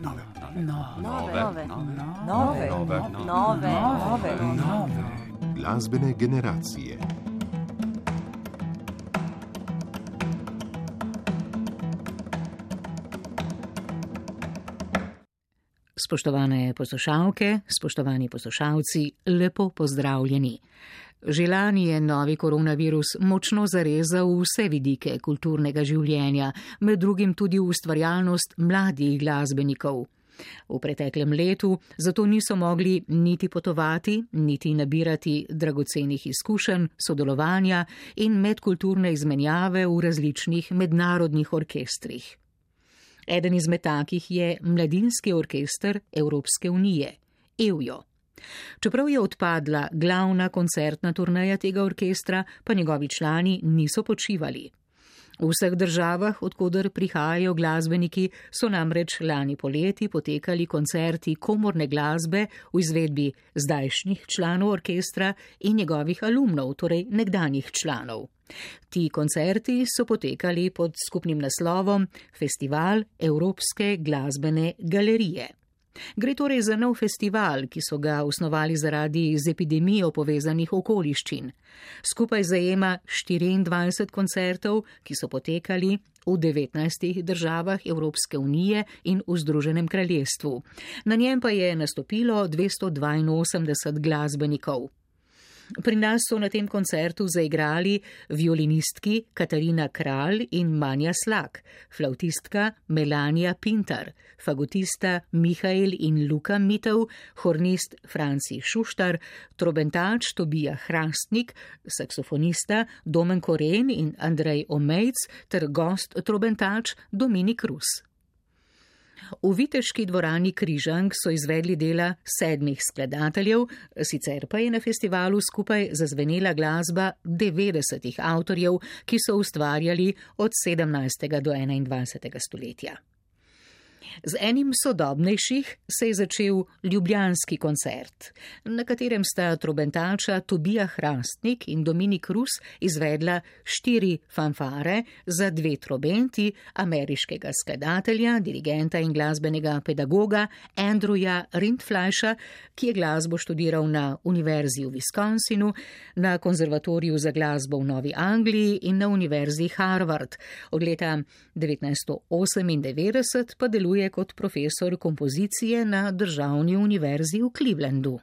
nove, nove, nove, nove, nove. Glasbene generacije. Spoštovane poslušalke, spoštovani poslušalci, lepo pozdravljeni. Že lani je novi koronavirus močno zarezal vse vidike kulturnega življenja, med drugim tudi ustvarjalnost mladih glasbenikov. V preteklem letu zato niso mogli niti potovati, niti nabirati dragocenih izkušenj, sodelovanja in medkulturne izmenjave v različnih mednarodnih orkestrih. Eden izmed takih je Mladinski orkester Evropske unije, EUJO. Čeprav je odpadla glavna koncertna turnaja tega orkestra, pa njegovi člani niso počivali. V vseh državah, odkudar prihajajo glasbeniki, so namreč lani poleti potekali koncerti komorne glasbe v izvedbi zdajšnjih članov orkestra in njegovih alumnov, torej nekdanjih članov. Ti koncerti so potekali pod skupnim naslovom Festival Evropske glasbene galerije. Gre torej za nov festival, ki so ga osnovali zaradi z epidemijo povezanih okoliščin. Skupaj zajema 24 koncertov, ki so potekali v 19 državah Evropske unije in v Združenem kraljestvu. Na njem pa je nastopilo 282 glasbenikov. Pri nas so na tem koncertu zaigrali violinistki Katarina Kralj in Manja Slak, flautistka Melania Pintar, fagotista Mihael in Luka Mitev, hornist Franci Šuštar, trobentač Tobija Hrastnik, saksofonista Domen Koren in Andrej Omejc ter gost trobentač Dominik Rus. V Viteški dvorani Križank so izvedli dela sedmih skladateljev, sicer pa je na festivalu skupaj zazvenela glasba 90 avtorjev, ki so ustvarjali od 17. do 21. stoletja. Z enim sodobnejših se je začel ljubljanski koncert, na katerem sta trobentača Tobija Hrastnik in Dominik Rus izvedla štiri fanfare za dve trobenti ameriškega skladatelja, dirigenta in glasbenega pedagoga Andrewa Rindfleisha, ki je glasbo študiral na Univerzi v Wisconsinu, na Konzervatoriju za glasbo v Novi Angliji in na Univerzi Harvard. Od leta 1998 pa deluje deluje kot profesor kompozicije na Državni univerzi v Clevelandu.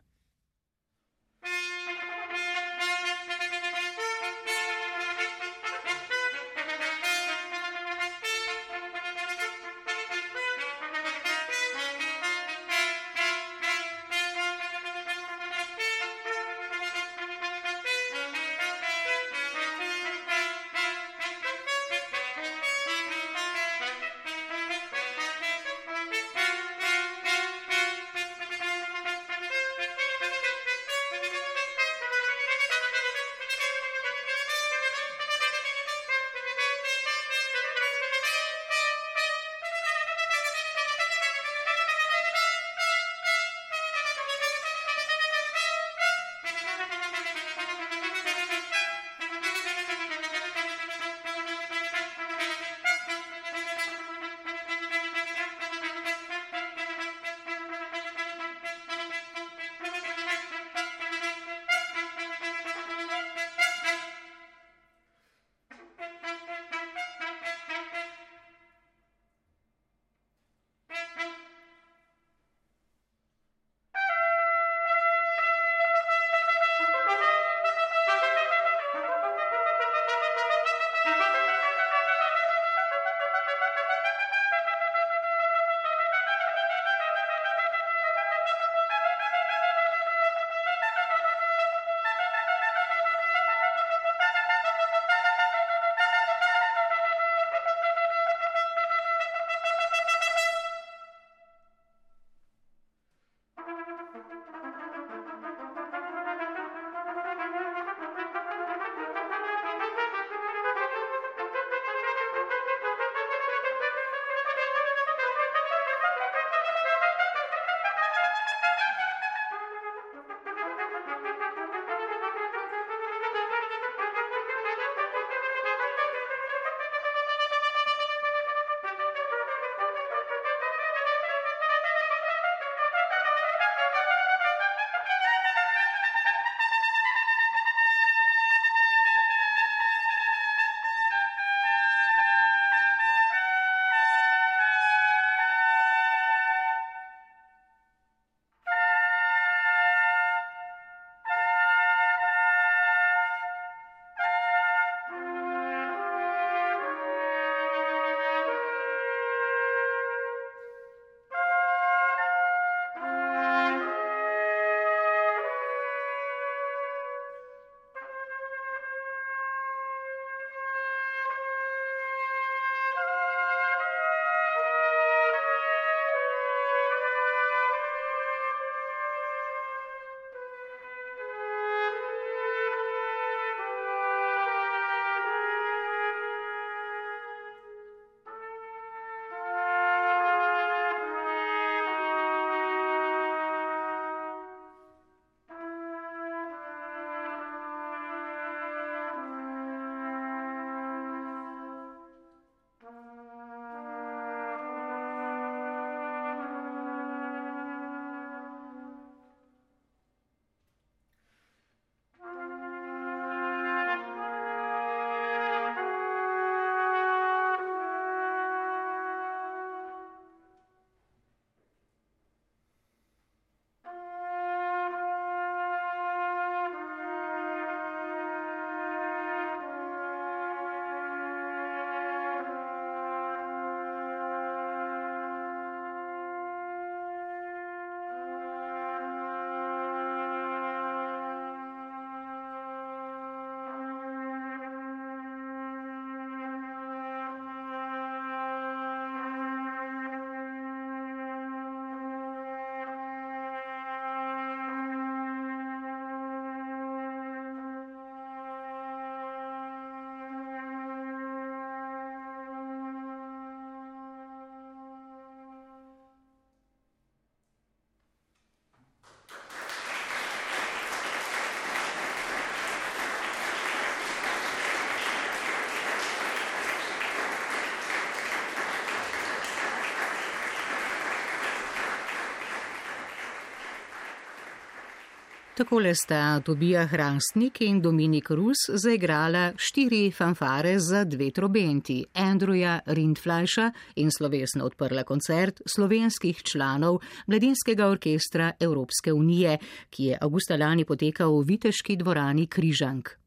Takole sta Tobija Hrastnik in Dominik Rus zaigrala štiri fanfare za dve trobenti, Andreja Rindflajša in slovesno odprla koncert slovenskih članov Mladinskega orkestra Evropske unije, ki je avgusta lani potekal v Viteški dvorani Križank.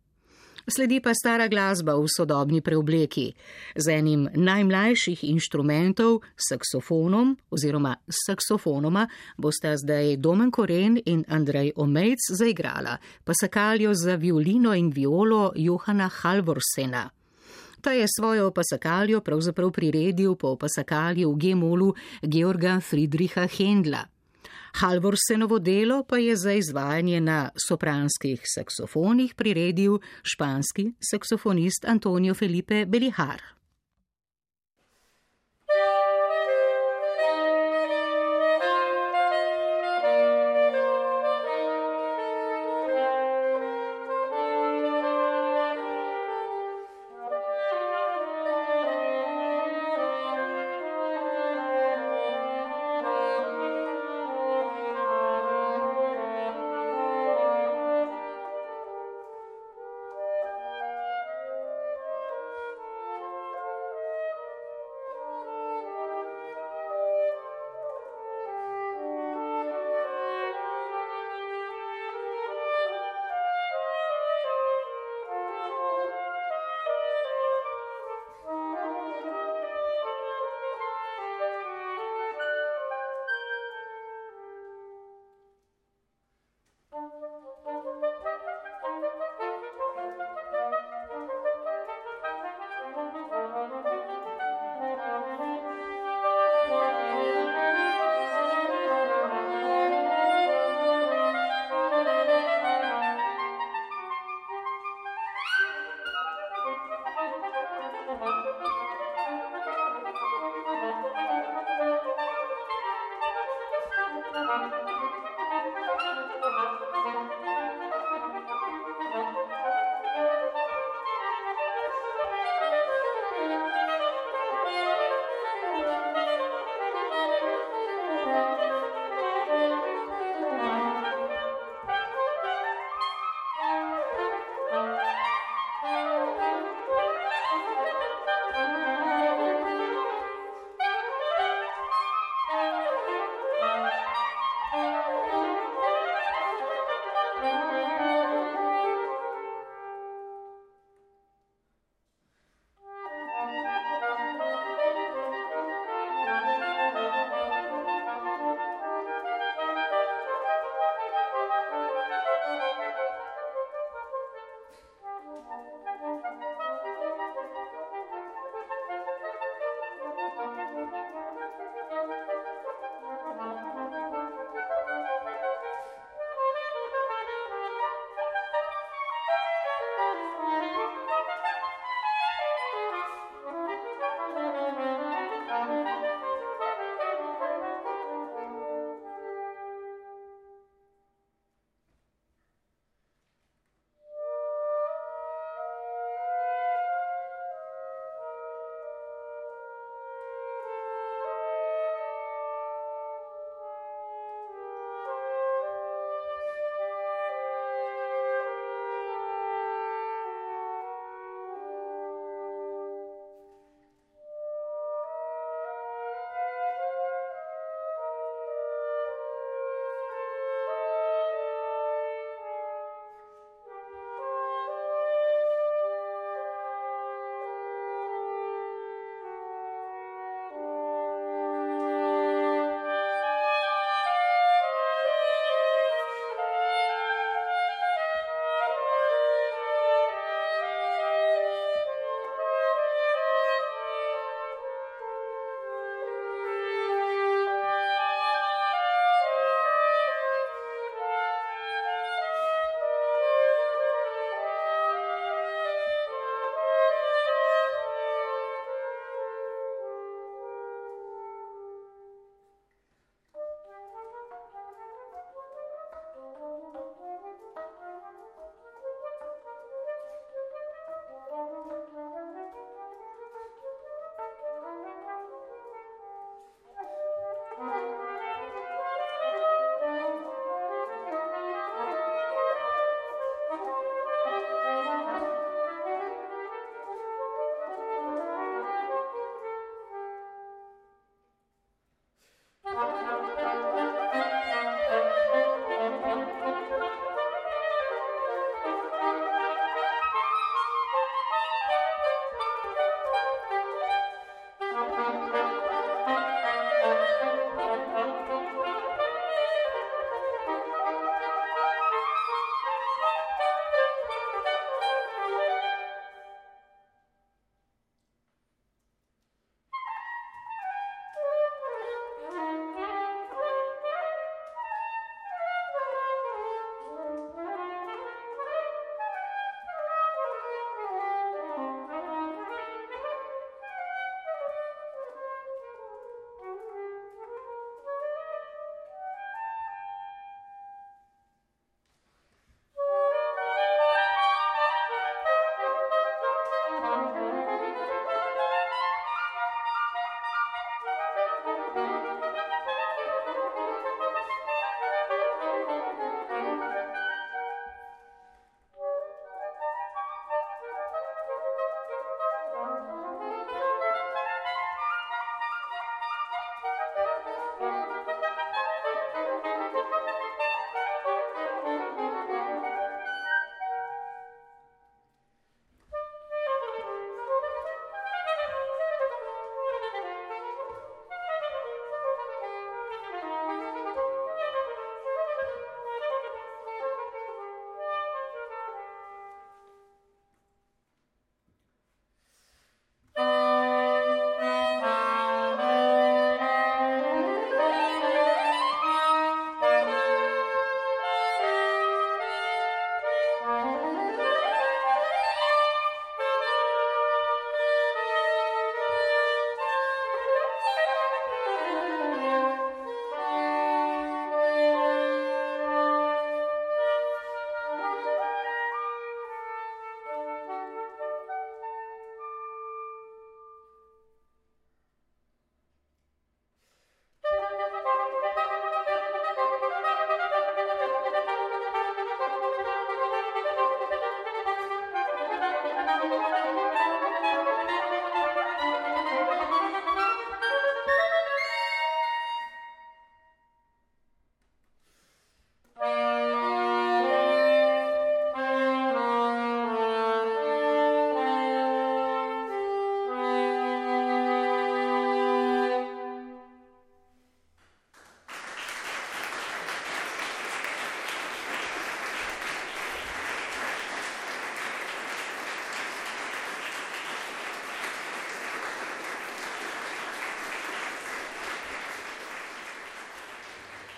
Sledi pa stara glasba v sodobni preobleki, z enim najmlajših inštrumentov, saksofonom oziroma saksofonoma, bosta zdaj Domen Koren in Andrej Omejc zaigrala, pa sakaljo za violino in violo Johana Halvorsena. Ta je svojo pasakaljo pravzaprav priredil po pasakalju v Gemolu Georga Friedricha Hendla. Halvorsenovo delo pa je za izvajanje na sopranskih saksofonih priredil španski saksofonist Antonio Felipe Belihar.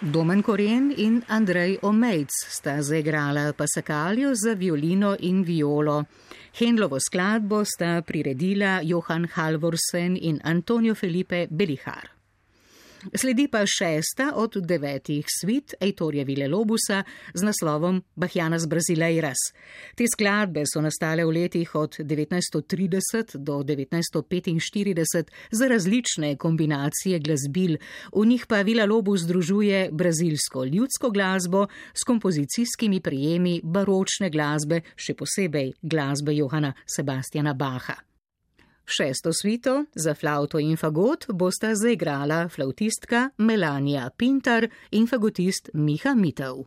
Domen Koren in Andrej Omejc sta zaigrala pasakaljo za violino in violo. Hendlovo skladbo sta priredila Johan Halvorsen in Antonio Felipe Belihar. Sledi pa šesta od devetih svit Eitorja Vilelobusa z naslovom Bahjanas Brazileiras. Te skladbe so nastale v letih od 1930 do 1945 za različne kombinacije glasbil, v njih pa Vilalobus združuje brazilsko ljudsko glasbo s kompozicijskimi prijemi baročne glasbe, še posebej glasbe Johana Sebastiana Baha. Šesto svito za flauto in fagot bosta zaigrala flautistka Melania Pintar in fagotist Miha Mitov.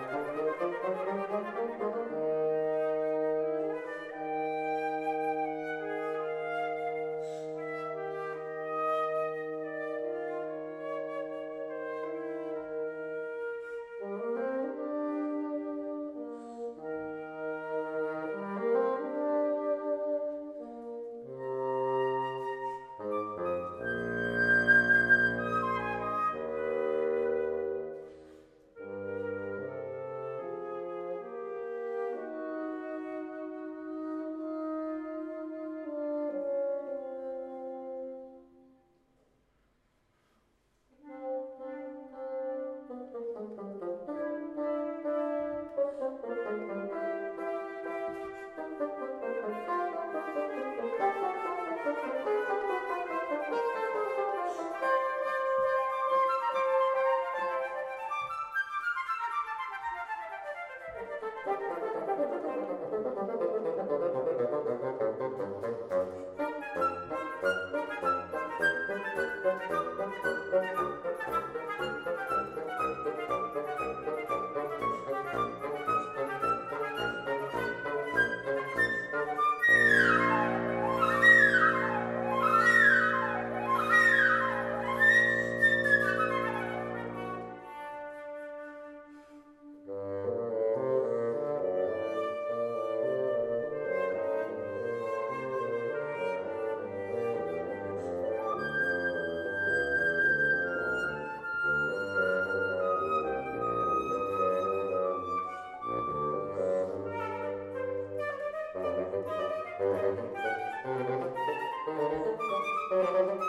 Thank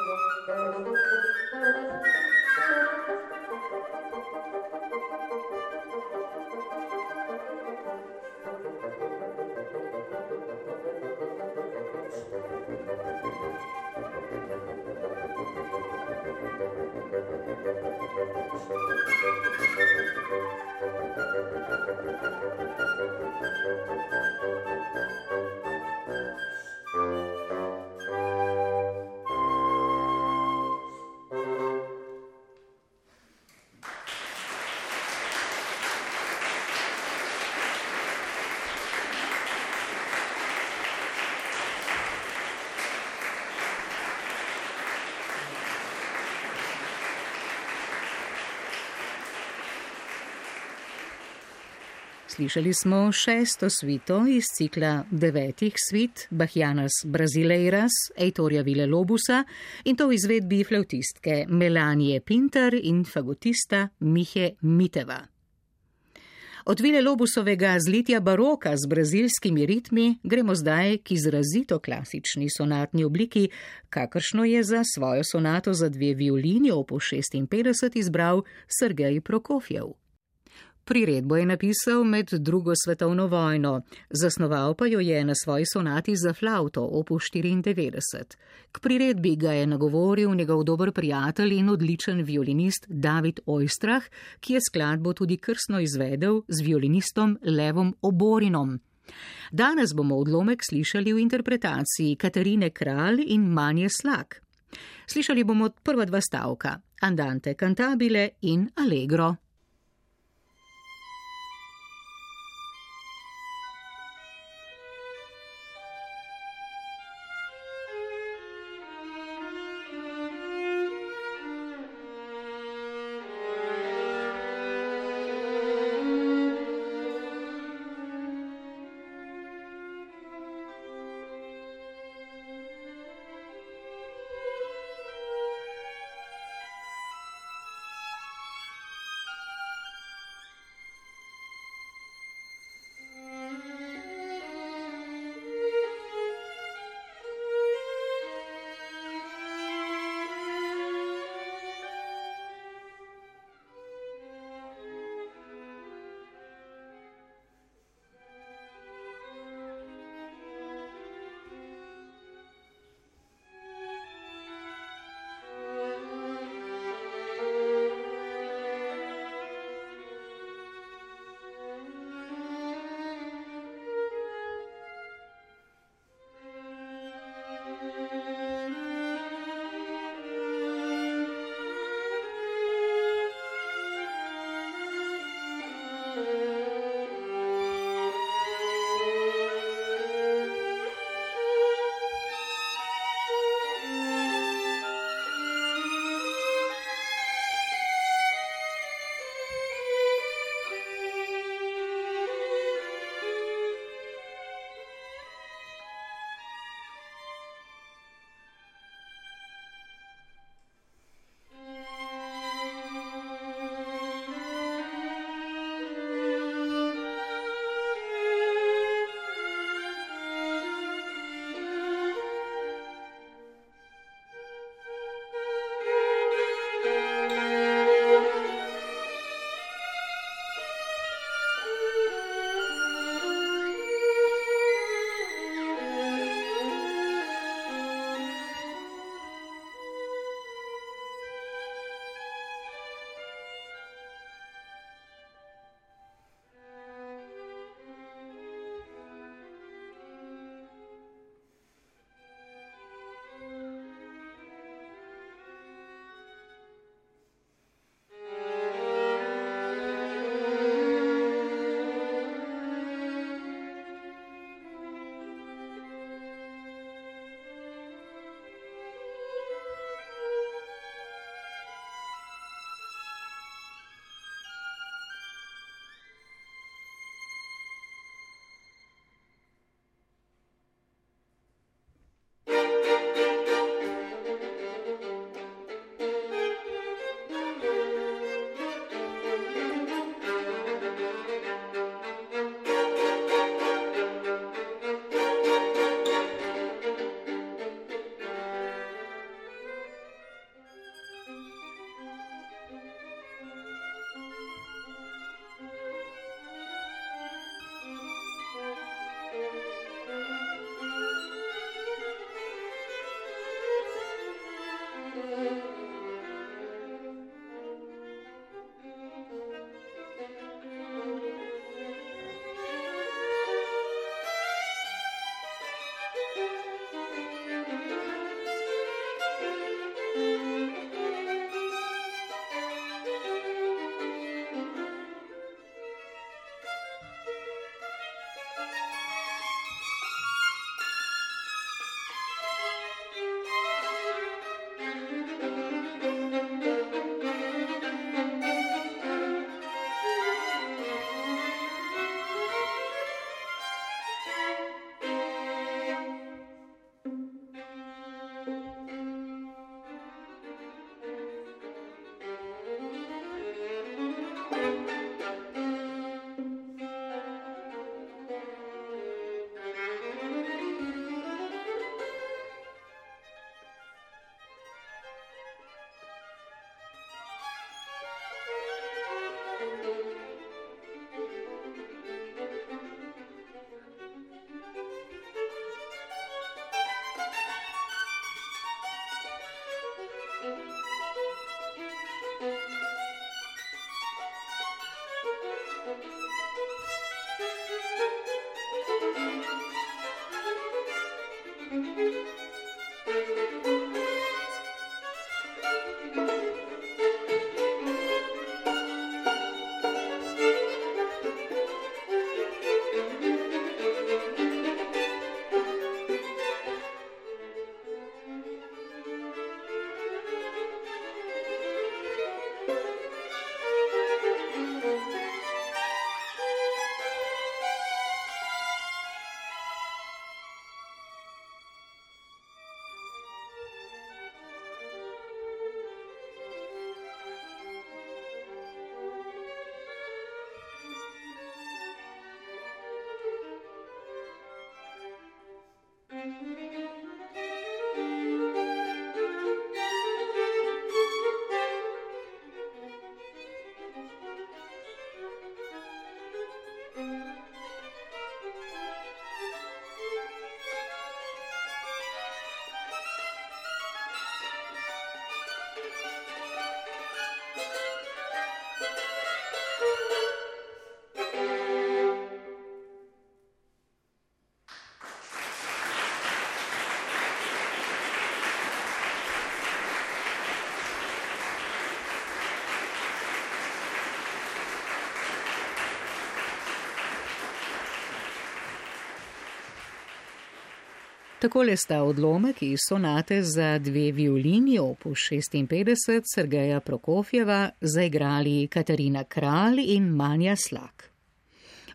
Slišali smo šesto svito iz cikla devetih svit Bahjanas Brazileiras, Eitorja Vile Lobusa in to v izvedbi flautistke Melanije Pinter in fagotista Mihe Miteva. Od Vile Lobusovega zlitja baroka z brazilskimi ritmi gremo zdaj k izrazito klasični sonatni obliki, kakršno je za svojo sonato za dve violini opo 56 izbral Sergej Prokofjev. Priredbo je napisal med drugo svetovno vojno, zasnoval pa jo je na svoji sonati za flauto opu 94. K priredbi ga je nagovoril njegov dober prijatelj in odličen violinist David Oistrah, ki je skladbo tudi krsno izvedel z violinistom Levom Oborinom. Danes bomo odlomek slišali v interpretaciji Katarine Kralj in Manje Slak. Slišali bomo prva dva stavka: Andante cantabile in Allegro. Takole sta odlomek iz sonate za dve violini opus 56 Sergeja Prokofjeva zaigrali Katarina Kralj in Manja Slak.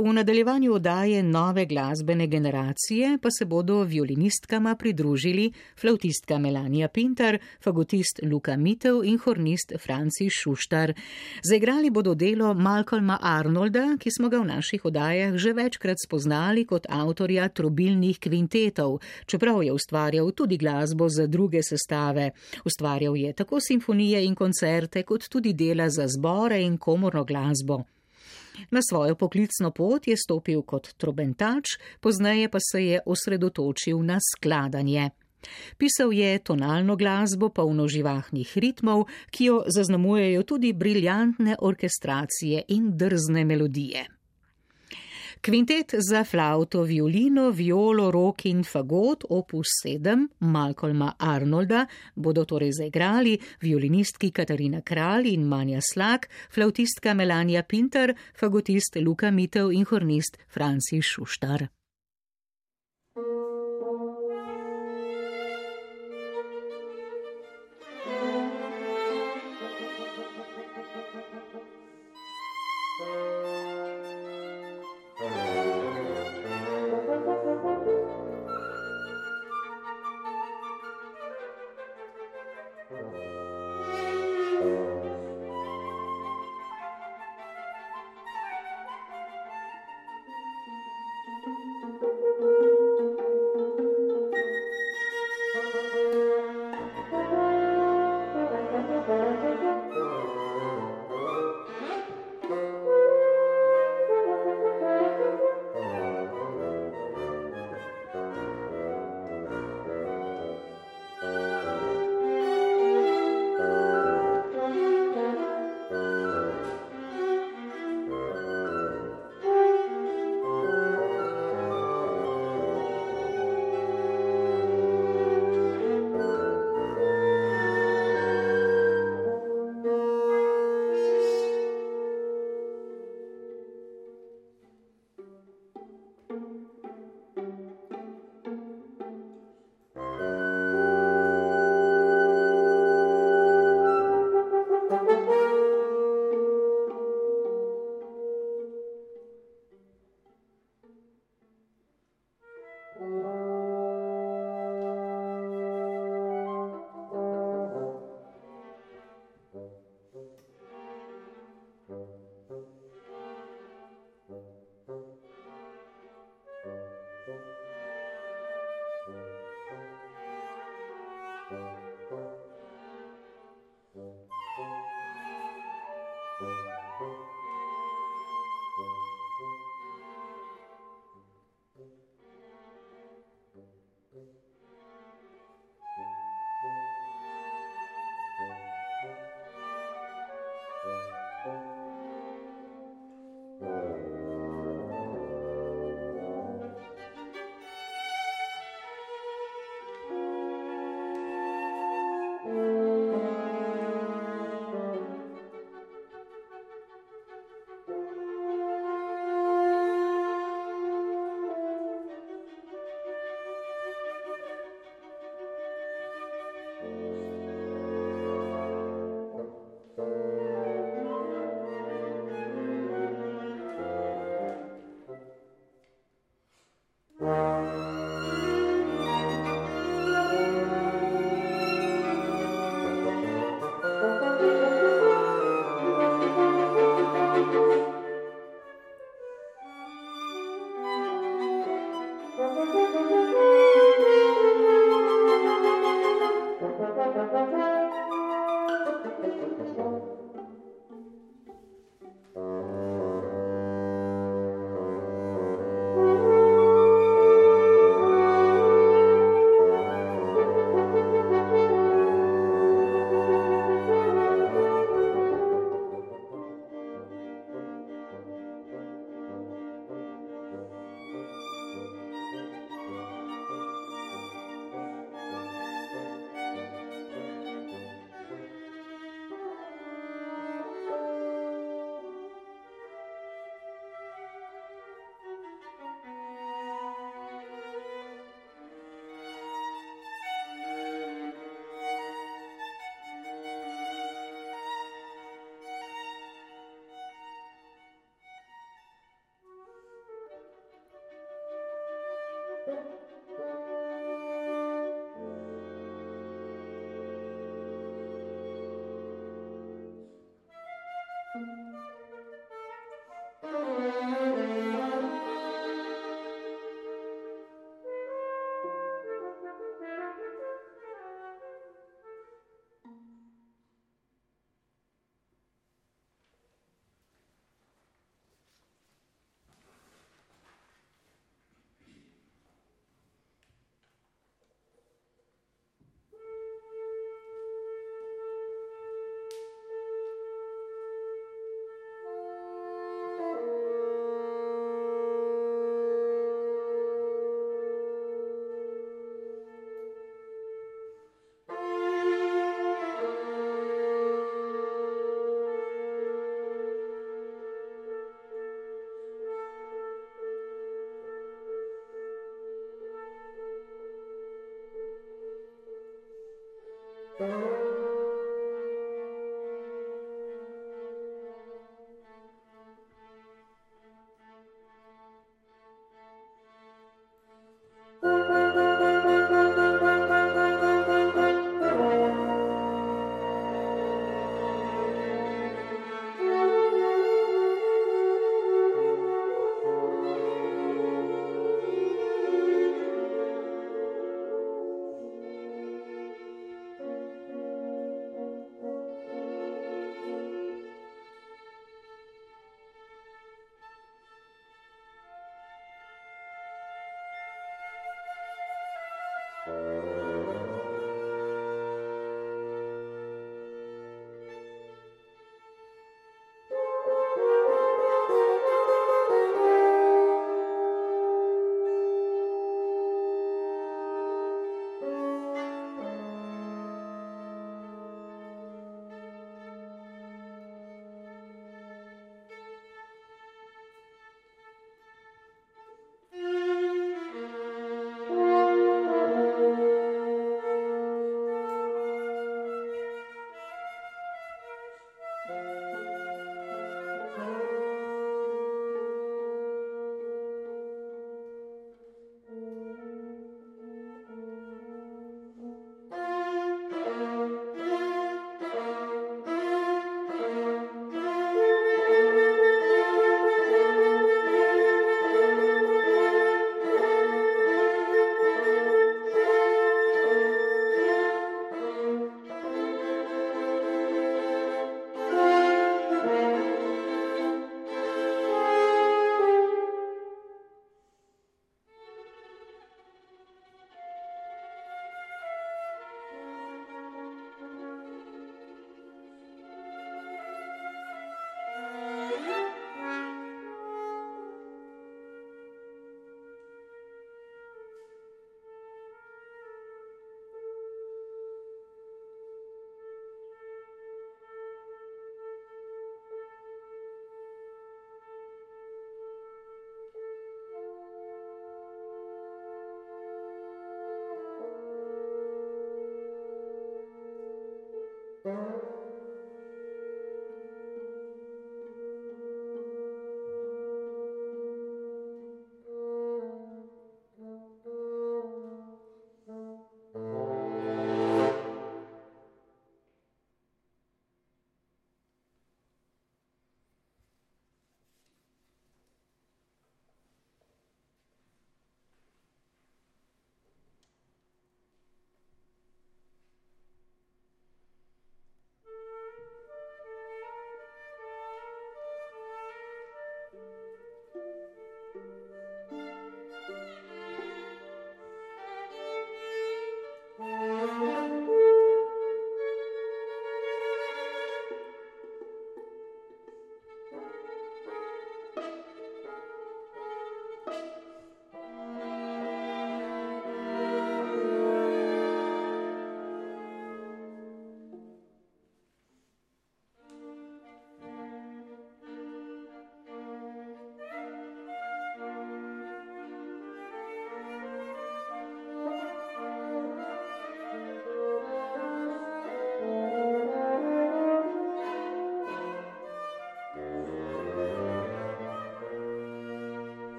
V nadaljevanju odaje nove glasbene generacije pa se bodo violinistkama pridružili flautistka Melania Pintar, fagotist Luka Mitev in hornist Franci Šuštar. Zaigrali bodo delo Malcolma Arnolda, ki smo ga v naših odajah že večkrat spoznali kot avtorja trobilnih kvintetov, čeprav je ustvarjal tudi glasbo za druge sestave. Ustvarjal je tako simfonije in koncerte, kot tudi dela za zbore in komorno glasbo. Na svojo poklicno pot je stopil kot trobentač, pozneje pa se je osredotočil na skladanje. Pisal je tonalno glasbo polno živahnih ritmov, ki jo zaznamujejo tudi briljantne orkestracije in drzne melodije. Kvintet za flauto, violino, violo, rok in fagot opus 7 Malcolma Arnolda bodo torej zaigrali violinistki Katarina Kralj in Manja Slak, flautistka Melania Pinter, fagotist Luka Mitev in hornist Francis Šuštar.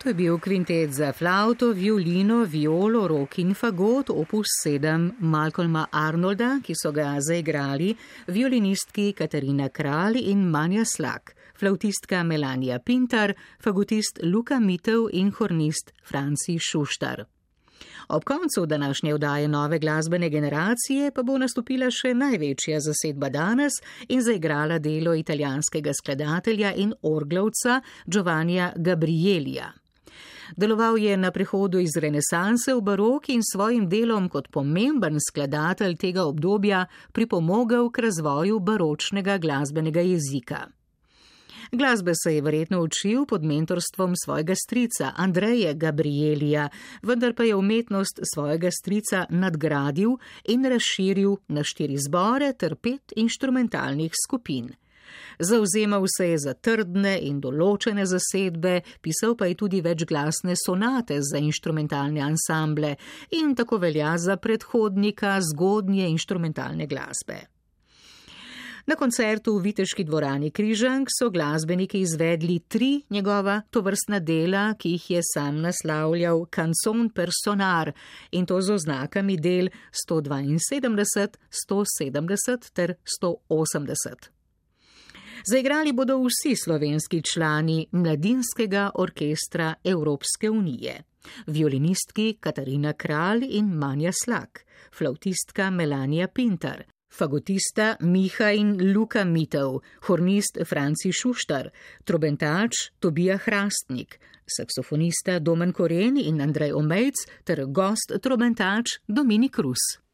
To je bil kvintet za flauto, violino, violo, rok in fagot, opus 7 Malcolma Arnolda, ki so ga zaigrali violinistki Katarina Kralj in Manja Slak, flautistka Melania Pintar, fagotist Luka Mitev in hornist Franci Šuštar. Ob koncu današnje vdaje nove glasbene generacije pa bo nastopila še največja zasedba danes in zaigrala delo italijanskega skladatelja in orglovca Giovannija Gabrielija. Deloval je na prehodu iz renesanse v barok in svojim delom kot pomemben skladatelj tega obdobja pripomogel k razvoju baročnega glasbenega jezika. Glasbe se je verjetno učil pod mentorstvom svojega strica Andreja Gabrielija, vendar pa je umetnost svojega strica nadgradil in razširil na štiri zbore ter pet inštrumentalnih skupin. Zauzemal se je za trdne in določene zasedbe, pisal pa je tudi večglasne sonate za inštrumentalne ansamble in tako velja za predhodnika zgodnje inštrumentalne glasbe. Na koncertu v Viteški dvorani Križank so glasbeniki izvedli tri njegova tovrstna dela, ki jih je sam naslavljal Canson Personar in to z oznakami del 172, 170 ter 180. Zaigrali bodo vsi slovenski člani Mladinskega orkestra Evropske unije. Violinistki Katarina Kralj in Manja Slak, flautistka Melania Pintar, fagotista Miha in Luka Mitev, hornist Franci Šuštar, trobentač Tobija Hrastnik, saksofonista Domen Koren in Andrej Omejc ter gost trobentač Dominik Rus.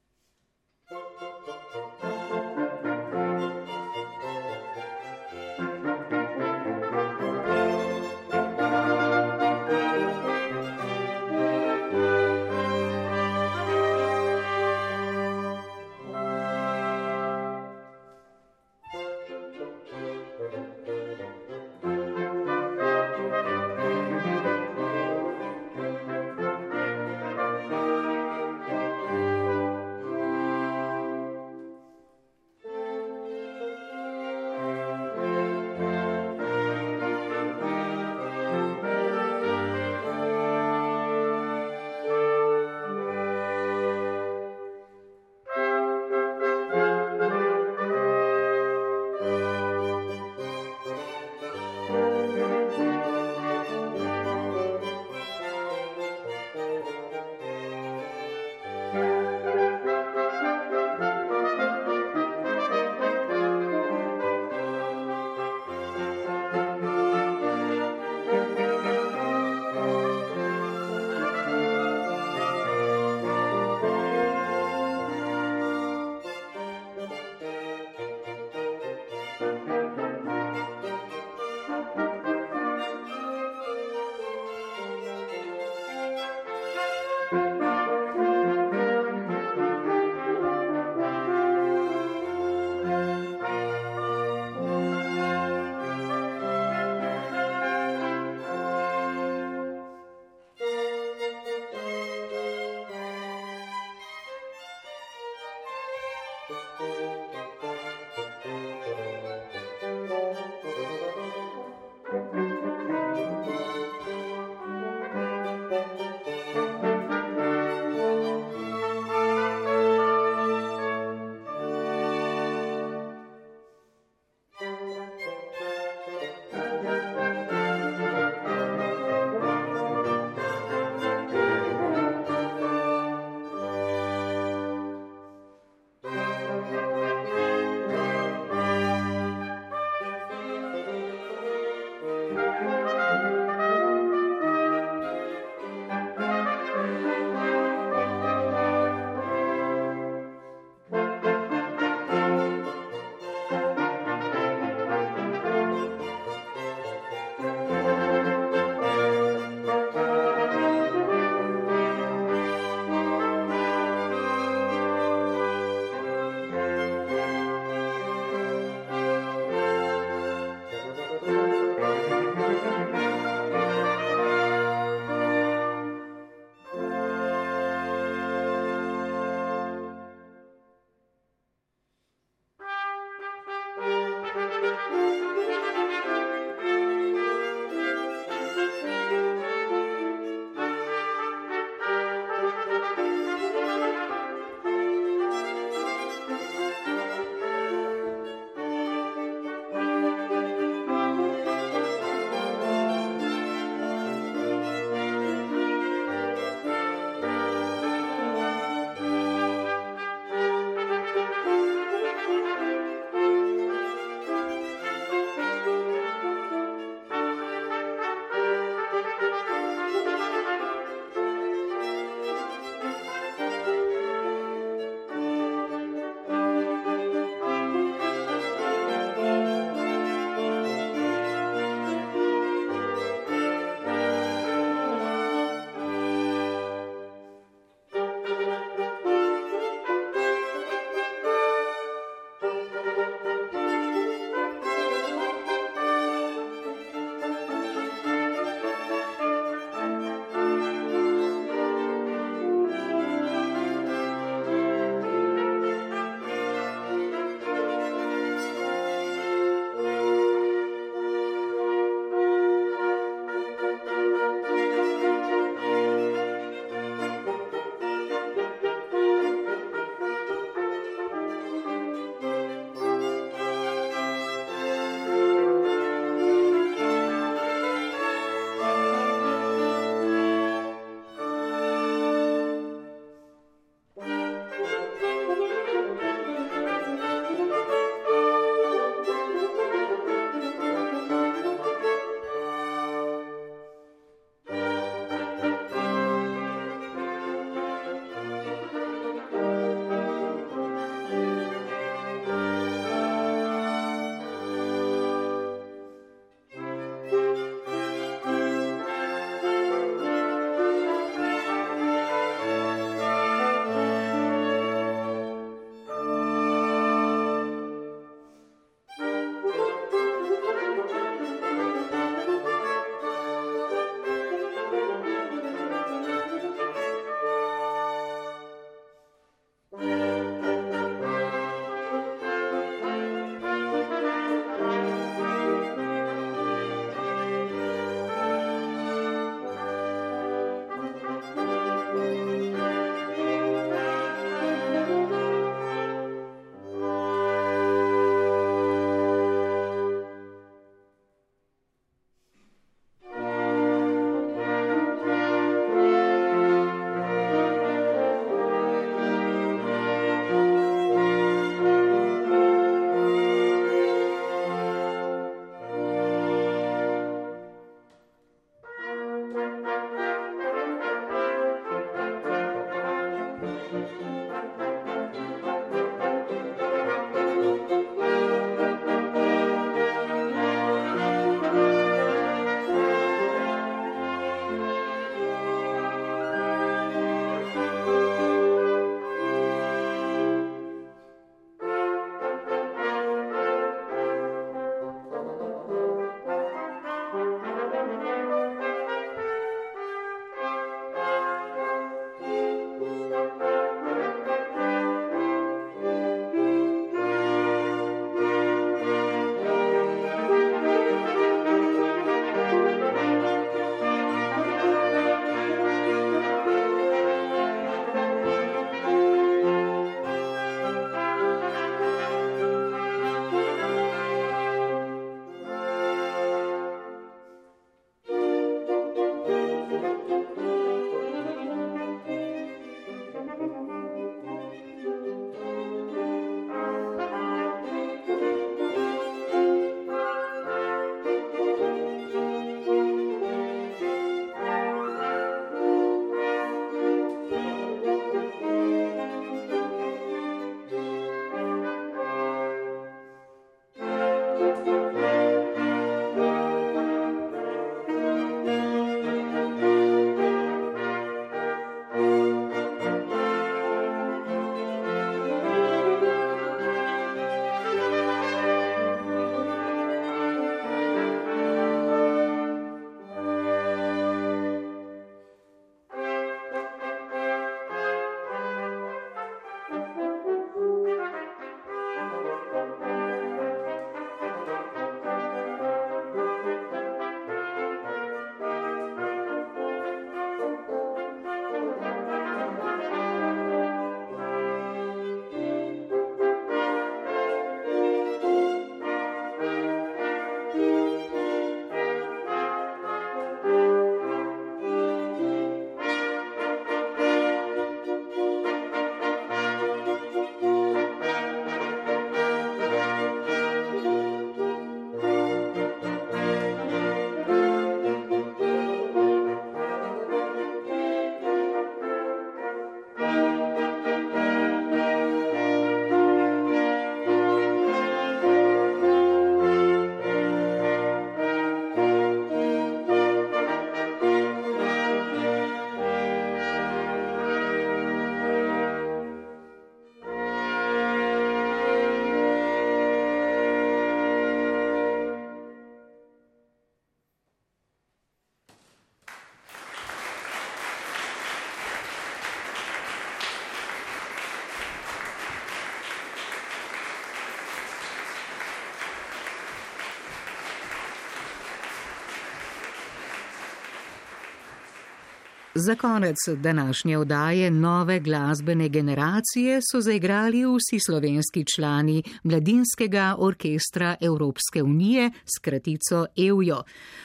Za konec današnje oddaje nove glasbene generacije so zaigrali vsi slovenski člani Mladinskega orkestra Evropske unije s kratico EUJO,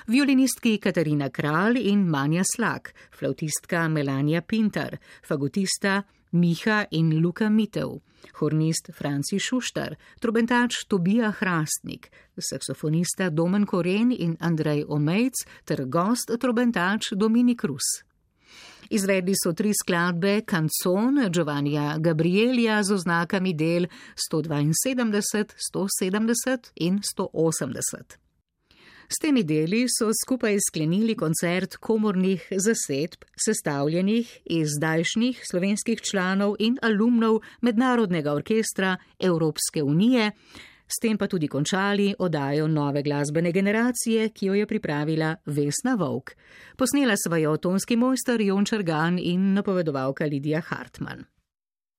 violinistki Katarina Kralj in Manja Slak, flautistka Melania Pintar, fagotista Miha in Luka Mitev, hornist Franci Šuštar, trobentač Tobija Hrastnik, saksofonista Domen Koren in Andrej Omejc ter gost trobentač Dominik Rus. Izvedli so tri skladbe Canzon Giovannija Gabrielija z oznakami del 172, 170 in 180. S temi deli so skupaj sklenili koncert komornih zasedb, sestavljenih iz zdajšnjih slovenskih članov in alumnov Mednarodnega orkestra Evropske unije, S tem pa tudi končali oddajo nove glasbene generacije, ki jo je pripravila Vesna Vovk. Posnela sva jo tonski mojster Jon Črgan in napovedovalka Lidija Hartmann.